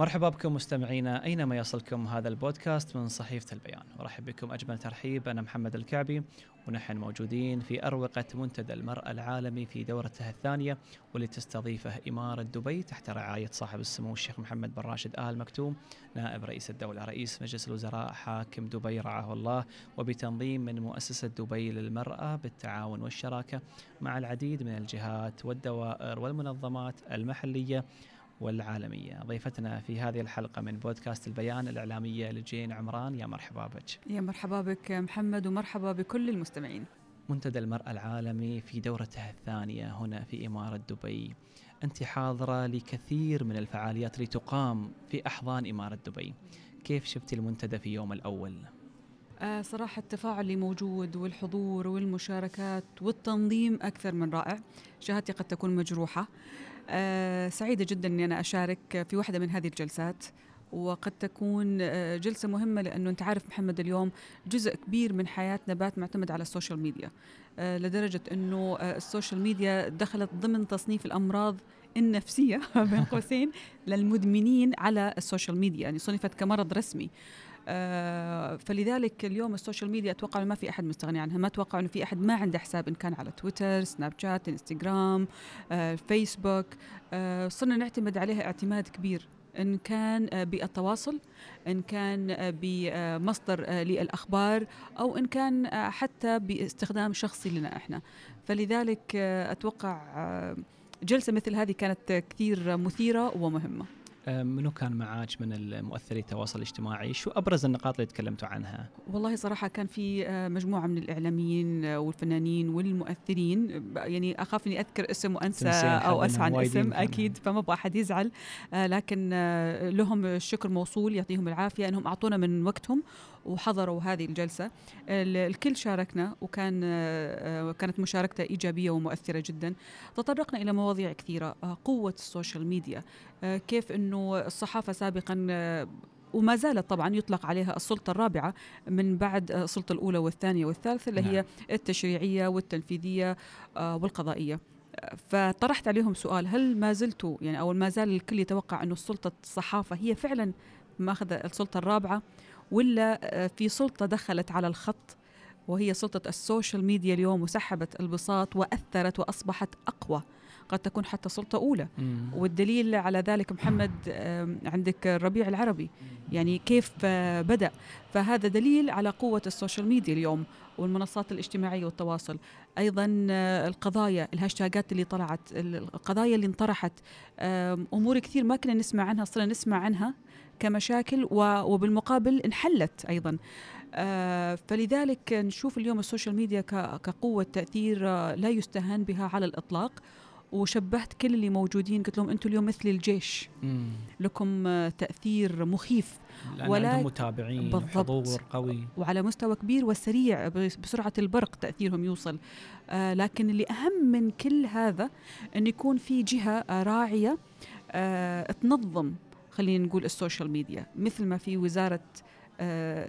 مرحبا بكم مستمعينا أينما يصلكم هذا البودكاست من صحيفة البيان، أرحب بكم أجمل ترحيب أنا محمد الكعبي ونحن موجودين في أروقة منتدى المرأة العالمي في دورته الثانية واللي تستضيفه إمارة دبي تحت رعاية صاحب السمو الشيخ محمد بن راشد آل مكتوم نائب رئيس الدولة، رئيس مجلس الوزراء حاكم دبي رعاه الله. وبتنظيم من مؤسسة دبي للمرأة بالتعاون والشراكة مع العديد من الجهات والدوائر والمنظمات المحلية. والعالمية. ضيفتنا في هذه الحلقة من بودكاست البيان الإعلامية لجين عمران. يا مرحبا بك. يا مرحبا بك محمد ومرحبا بكل المستمعين. منتدى المرأة العالمي في دورته الثانية هنا في إمارة دبي. أنت حاضرة لكثير من الفعاليات اللي تقام في أحضان إمارة دبي. كيف شفتي المنتدى في يوم الأول؟ آه صراحة التفاعل اللي موجود والحضور والمشاركات والتنظيم أكثر من رائع. شهادتي قد تكون مجروحة. آه سعيدة جدا أني أنا أشارك في واحدة من هذه الجلسات وقد تكون آه، جلسة مهمة لأنه أنت عارف محمد اليوم جزء كبير من حياتنا بات معتمد على ال social media آه، لدرجة أنه ال social media دخلت ضمن تصنيف الأمراض النفسية بين قوسين للمدمنين على ال social media يعني صنفت كمرض رسمي. فلذلك اليوم ال social media أتوقع ما في أحد مستغني عنها. ما أتوقع إنه في أحد ما عنده حساب إن كان على تويتر سناب شات إنستغرام آه فيسبوك. آه صرنا نعتمد عليها اعتماد كبير. إن كان آه، بالتواصل إن كان آه، بمصدر آه، للأخبار أو إن كان حتى باستخدام شخصي لنا إحنا. فلذلك أتوقع جلسة مثل هذه كانت كثير مثيرة ومهمة. آه، منو كان معاك من المؤثري التواصل الاجتماعي؟ شو أبرز النقاط اللي تكلمتوا عنها؟ والله صراحة كان في آه، مجموعة من الإعلاميين آه، والفنانين والمؤثرين. يعني أخاف إني أذكر اسم وأنسى أو اسعى عن اسم أكيد فما أبغى احد يزعل لكن لهم الشكر موصول يعطيهم العافية إنهم أعطونا من وقتهم. وحضروا هذه الجلسة. الكل شاركنا وكان كانت مشاركته إيجابية ومؤثرة جدا. تطرقنا إلى مواضيع كثيرة قوة السوشيال ميديا. كيف أنه الصحافة سابقا وما زالت طبعا يطلق عليها السلطة الرابعة من بعد السلطة الأولى والثانية والثالثة اللي هي نعم. التشريعية والتنفيذية والقضائية. فطرحت عليهم سؤال هل ما زلتوا يعني أو ما زال الكل يتوقع أنه السلطة الصحافة هي فعلا ماخذة السلطة الرابعة؟ ولا آه، في سلطة دخلت على الخط وهي سلطة ال social media اليوم وسحبت البساط وأثرت وأصبحت أقوى. قد تكون حتى سلطة أولى. مم. والدليل على ذلك محمد عندك الربيع العربي. يعني كيف آه، بدأ. فهذا دليل على قوة ال social media اليوم والمنصات الاجتماعية والتواصل. أيضا آه، القضايا الهاشتاجات اللي طلعت القضايا اللي انطرحت أمور كثير ما كنا نسمع عنها صرنا نسمع عنها. كمشاكل وبالمقابل انحلت أيضا. آه، فلذلك نشوف اليوم ال social media كقوة تأثير آه، لا يستهان بها على الإطلاق. وشبهت كل اللي موجودين قلت لهم أنتم اليوم مثل الجيش. مم. لكم آه، تأثير مخيف. ولا متابعين بالضبط. حضور قوي. وعلى مستوى كبير وسريع بسرعة البرق تأثيرهم يوصل. آه لكن اللي أهم من كل هذا إن يكون في جهة راعية آه تنظم خلينا نقول ال social media مثل ما في وزارة آه،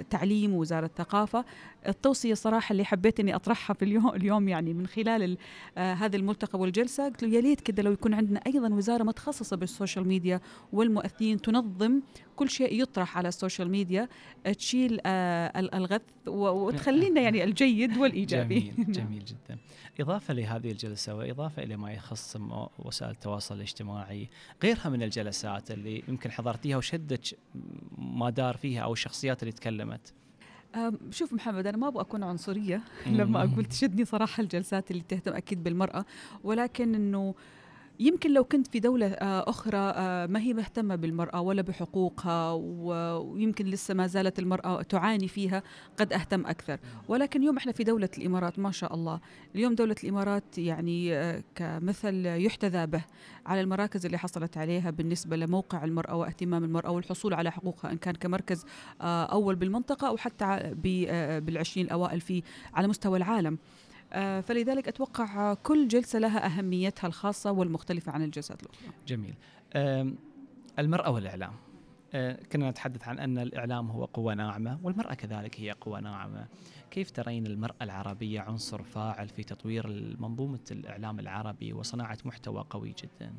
تعليم ووزارة ثقافة التوصية صراحة اللي حبيت أني أطرحها في اليوم, اليوم يعني من خلال آه هذا الملتقى والجلسة قلت له يا ليت كده لو يكون عندنا أيضا وزارة متخصصة بال social media والمؤثرين تنظم كل شيء يطرح على ال social media تشيل آه الغث وتخلينا يعني الجيد والإيجابي. جميل, جميل جدا. إضافة لهذه الجلسة وإضافة إلى ما يخص وسائل التواصل الاجتماعي غيرها من الجلسات اللي يمكن حضرتيها وشدت ما دار فيها أو الشخصيات اللي تكلمت. شوف محمد أنا ما أبغى أكون عنصرية لما أقول تشدني صراحة الجلسات اللي تهتم أكيد بالمرأة ولكن إنه يمكن لو كنت في دولة آه، أخرى آه، ما هي مهتمة بالمرأة ولا بحقوقها ويمكن لسه ما زالت المرأة تعاني فيها قد أهتم أكثر. ولكن اليوم إحنا في دولة الإمارات ما شاء الله. اليوم دولة الإمارات يعني آه، كمثل يحتذى به على المراكز اللي حصلت عليها بالنسبة لموقع المرأة واهتمام المرأة والحصول على حقوقها إن كان كمركز أول بالمنطقة أو حتى بالعشرين الأوائل في على مستوى العالم. فلذلك أتوقع كل جلسة لها أهميتها الخاصة والمختلفة عن الجلسات الأخرى. جميل. المرأة والإعلام. آه، كنا نتحدث عن أن الإعلام هو قوة ناعمة والمرأة كذلك هي قوة ناعمة. كيف ترين المرأة العربية عنصر فاعل في تطوير منظومة الإعلام العربي وصناعة محتوى قوي جدا؟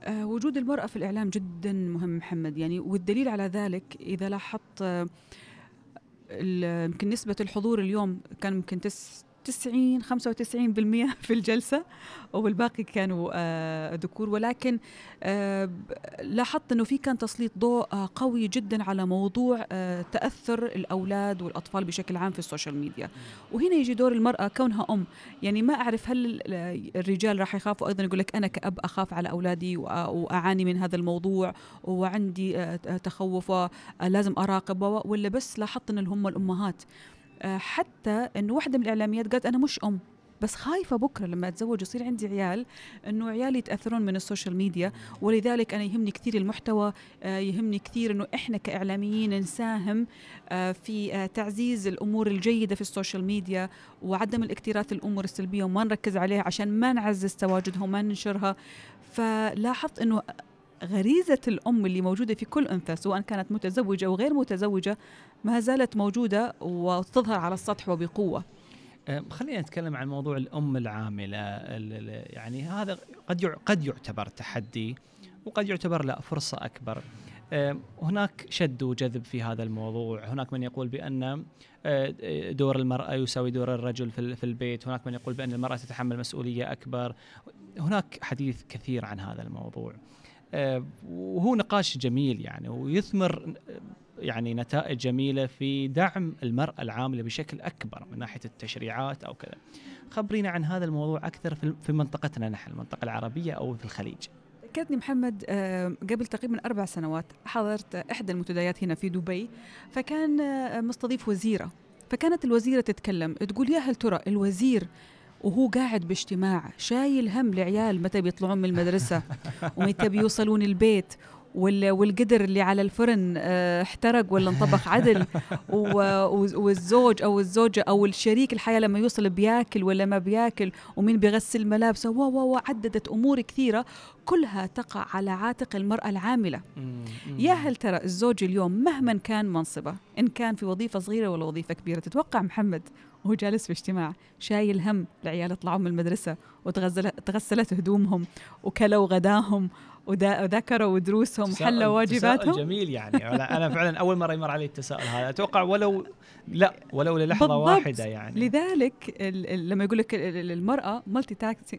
آه وجود المرأة في الإعلام جدا مهم محمد. يعني والدليل على ذلك إذا لاحظت آه يمكن نسبة الحضور اليوم كان يمكن تس 90 95% في الجلسة والباقي كانوا آه، ذكور. ولكن آه، لاحظت إنه في كان تسليط ضوء آه، قوي جدا على موضوع تأثر الأولاد والأطفال بشكل عام في ال social media. وهنا يجي دور المرأة كونها أم. يعني ما أعرف هل الرجال راح يخافوا؟ أيضا يقول لك أنا كأب أخاف على أولادي وأعاني من هذا الموضوع وعندي تخوف لازم اراقب ولا بس لاحظت إن هم الأمهات حتى إنه واحدة من الإعلاميات قالت أنا مش أم. بس خايفة بكرة لما أتزوج يصير عندي عيال إنه عيالي يتأثرون من ال social media. ولذلك أنا يهمني كثير المحتوى آه، يهمني كثير إنه إحنا كإعلاميين نساهم آه، في تعزيز الأمور الجيدة في ال social media وعدم الاكتراث الأمور السلبية وما نركز عليها عشان ما نعزز تواجدها وما ننشرها. فلاحظت إنه غريزة الأم اللي موجودة في كل أنثى سواء كانت متزوجة أو غير متزوجة ما زالت موجودة وتظهر على السطح وبقوة. خلينا نتكلم عن موضوع الأم العاملة. يعني هذا قد قد يعتبر تحدي وقد يعتبر لا فرصة أكبر. هناك شد وجذب في هذا الموضوع. هناك من يقول بأن دور المرأة يساوي دور الرجل في البيت. هناك من يقول بأن المرأة تتحمل مسؤولية أكبر. هناك حديث كثير عن هذا الموضوع. وهو نقاش جميل يعني ويثمر يعني نتائج جميلة في دعم المرأة العاملة بشكل أكبر من ناحية التشريعات أو كذا. خبرينا عن هذا الموضوع أكثر في منطقتنا نحن المنطقة العربية أو في الخليج. ذكرتني محمد آه، قبل تقريبا أربع سنوات حضرت إحدى المنتديات هنا في دبي فكان آه، مستضيف وزيرة فكانت الوزيرة تتكلم تقول يا هل ترى الوزير وهو قاعد باجتماع شايل هم العيال متى بيطلعون من المدرسة ومتى بيوصلون البيت والقدر اللي على الفرن آه احترق ولا انطبخ عدل والزوج أو الزوجة أو الشريك الحياة لما يوصل بياكل ولا ما بياكل ومين بيغسل ملابسه و و عددت أمور كثيرة كلها تقع على عاتق المرأة العاملة. يا هل ترى الزوج اليوم مهما كان منصبه إن كان في وظيفة صغيرة ولا وظيفة كبيرة تتوقع محمد وهو جالس في اجتماع شايل هم العيال يطلعوا من المدرسة وتغسلت هدومهم وكلوا غداهم وذكروا دروسهم حلوا واجباتهم؟ جميل يعني. أنا فعلا أول مرة يمر علي التساؤل هذا. أتوقع ولو لا ولو للحظة بالضبط. واحدة يعني. لذلك لما يقول لك المرأة مالتي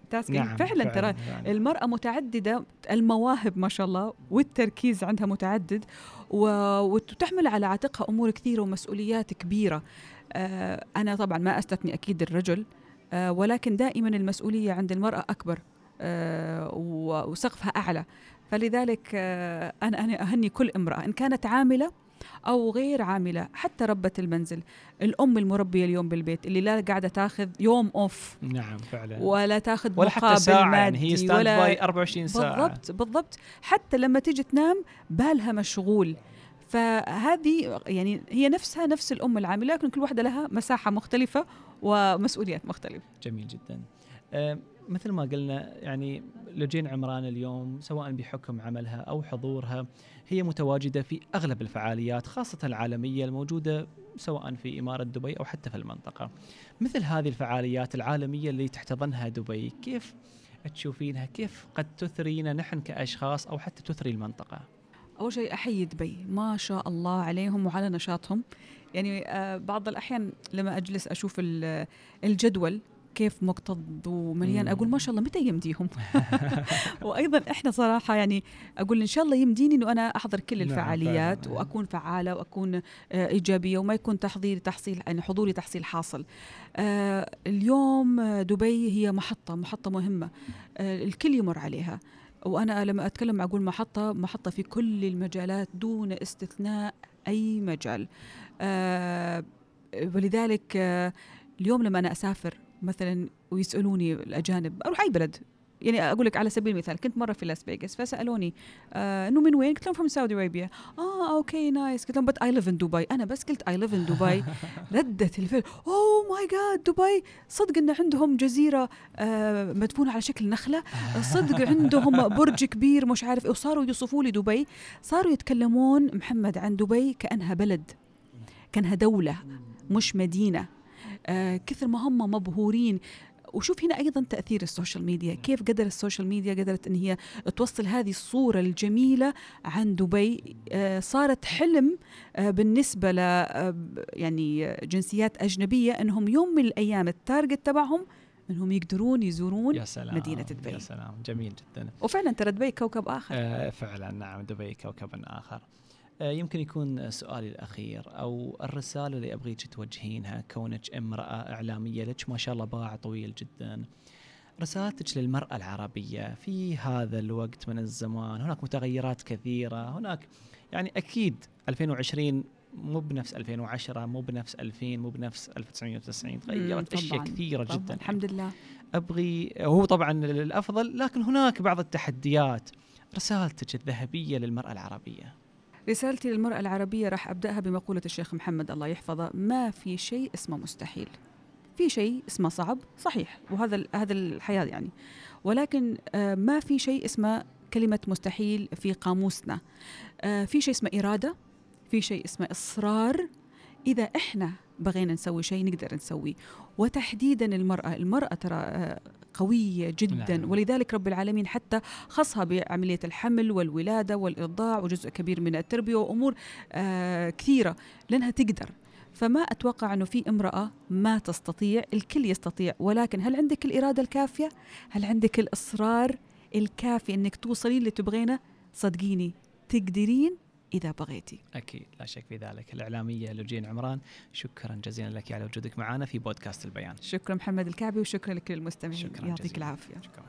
تاسكينج نعم فعلا, ترى. المرأة متعددة المواهب ما شاء الله والتركيز عندها متعدد وتحمل على عاتقها أمور كثيرة ومسؤوليات كبيرة. آه، أنا طبعا ما أستثني أكيد الرجل آه، ولكن دائما المسؤولية عند المرأة أكبر. آه، وسقفها أعلى. فلذلك أنا أنا أهني كل امرأة إن كانت عاملة أو غير عاملة حتى ربة المنزل. الأم المربية اليوم بالبيت اللي لا قاعدة تاخذ يوم off نعم فعلا. ولا تاخذ ولا حتى ساعة مادي يعني هي standby 24 ساعة. بالضبط بالضبط. حتى لما تيجي تنام بالها مشغول. فهذه يعني هي نفسها نفس الأم العاملة لكن كل واحدة لها مساحة مختلفة ومسؤوليات مختلفة. جميل جدا. مثل ما قلنا يعني لجين عمران اليوم سواء بحكم عملها أو حضورها هي متواجدة في أغلب الفعاليات خاصة العالمية الموجودة سواء في إمارة دبي أو حتى في المنطقة. مثل هذه الفعاليات العالمية اللي تحتضنها دبي كيف تشوفينها؟ كيف قد تثرينا نحن كأشخاص أو حتى تثري المنطقة؟ أول شيء أحيي دبي. ما شاء الله عليهم وعلى نشاطهم. يعني آه بعض الأحيان لما أجلس أشوف الجدول كيف مكتظ ومليان أقول ما شاء الله متى يمديهم؟ وأيضا إحنا صراحة يعني أقول إن شاء الله يمديني إنه أنا أحضر كل نعم، الفعاليات نعم وأكون فعالة وأكون آه إيجابية وما يكون تحضيري تحصيل يعني حضوري تحصيل حاصل. آه اليوم دبي هي محطة محطة مهمة الكل يمر عليها. وأنا لما أتكلم أقول محطة محطة في كل المجالات دون استثناء أي مجال. آه ولذلك آه اليوم لما أنا أسافر مثلا ويسألوني الأجانب أروح أي بلد. يعني أقول لك على سبيل المثال كنت مرة في لاس فيغاس فسألوني آه إنه من وين؟ قلت لهم from Saudi Arabia آه okay nice قلت لهم but I live in Dubai أنا بس قلت I live in Dubai ردة الفعل oh my God Dubai صدق إن عندهم جزيرة آه مدفونة على شكل نخلة. صدق عندهم برج كبير مش عارف إيه. وصاروا يوصفوا لي دبي صاروا يتكلمون محمد عن دبي كأنها بلد كأنها دولة مش مدينة. آه كثر ما هم مبهورين. وشوف هنا أيضا تأثير ال social media كيف قدر ال social media قدرت إن هي توصل هذه الصورة الجميلة عن دبي. آه، صارت حلم آه، بالنسبة ل يعني جنسيات أجنبية إنهم يوم من الأيام التارجت تبعهم إنهم يقدرون يزورون يا سلام مدينة دبي. يا سلام جميل جدا. وفعلا ترى دبي كوكب آخر. آه فعلا نعم دبي كوكب آخر. آه يمكن يكون سؤالي الأخير أو الرسالة اللي أبغيك توجهينها كونك امرأة إعلامية. لك ما شاء الله باع طويل جدا. رسالتك للمرأة العربية. في هذا الوقت من الزمان هناك متغيرات كثيرة. هناك يعني أكيد 2020 مو بنفس 2010 مو بنفس 2000 مو بنفس 1990 تغيرت أشياء كثيرة طبعاً جدا. الحمد لله. أبغي هو طبعا الأفضل لكن هناك بعض التحديات. رسالتك الذهبية للمرأة العربية. رسالتي للمرأة العربية راح أبدأها بمقولة الشيخ محمد الله يحفظه ما في شيء اسمه مستحيل. في شيء اسمه صعب صحيح وهذا هذا الحياة يعني. ولكن آه، ما في شيء اسمه كلمة مستحيل في قاموسنا. آه، في شيء اسمه إرادة في شيء اسمه إصرار. إذا إحنا بغينا نسوي شيء نقدر نسويه وتحديدا المرأة المرأة ترى آه، قوية جدا. نعم. ولذلك رب العالمين حتى خصها بعملية الحمل والولادة والإرضاع وجزء كبير من التربية وأمور آه كثيرة لأنها تقدر. فما أتوقع أنه في امرأة ما تستطيع الكل يستطيع. ولكن هل عندك الإرادة الكافية؟ هل عندك الإصرار الكافي أنك توصلين اللي تبغينه؟ صدقيني تقدرين إذا بغيتي أكيد لا شك في ذلك. الإعلامية لوجين عمران شكرا جزيلا لك على وجودك معنا في بودكاست البيان. شكرا محمد الكعبي وشكرا لكل المستمعين. شكرا يعطيك العافية. شكرا.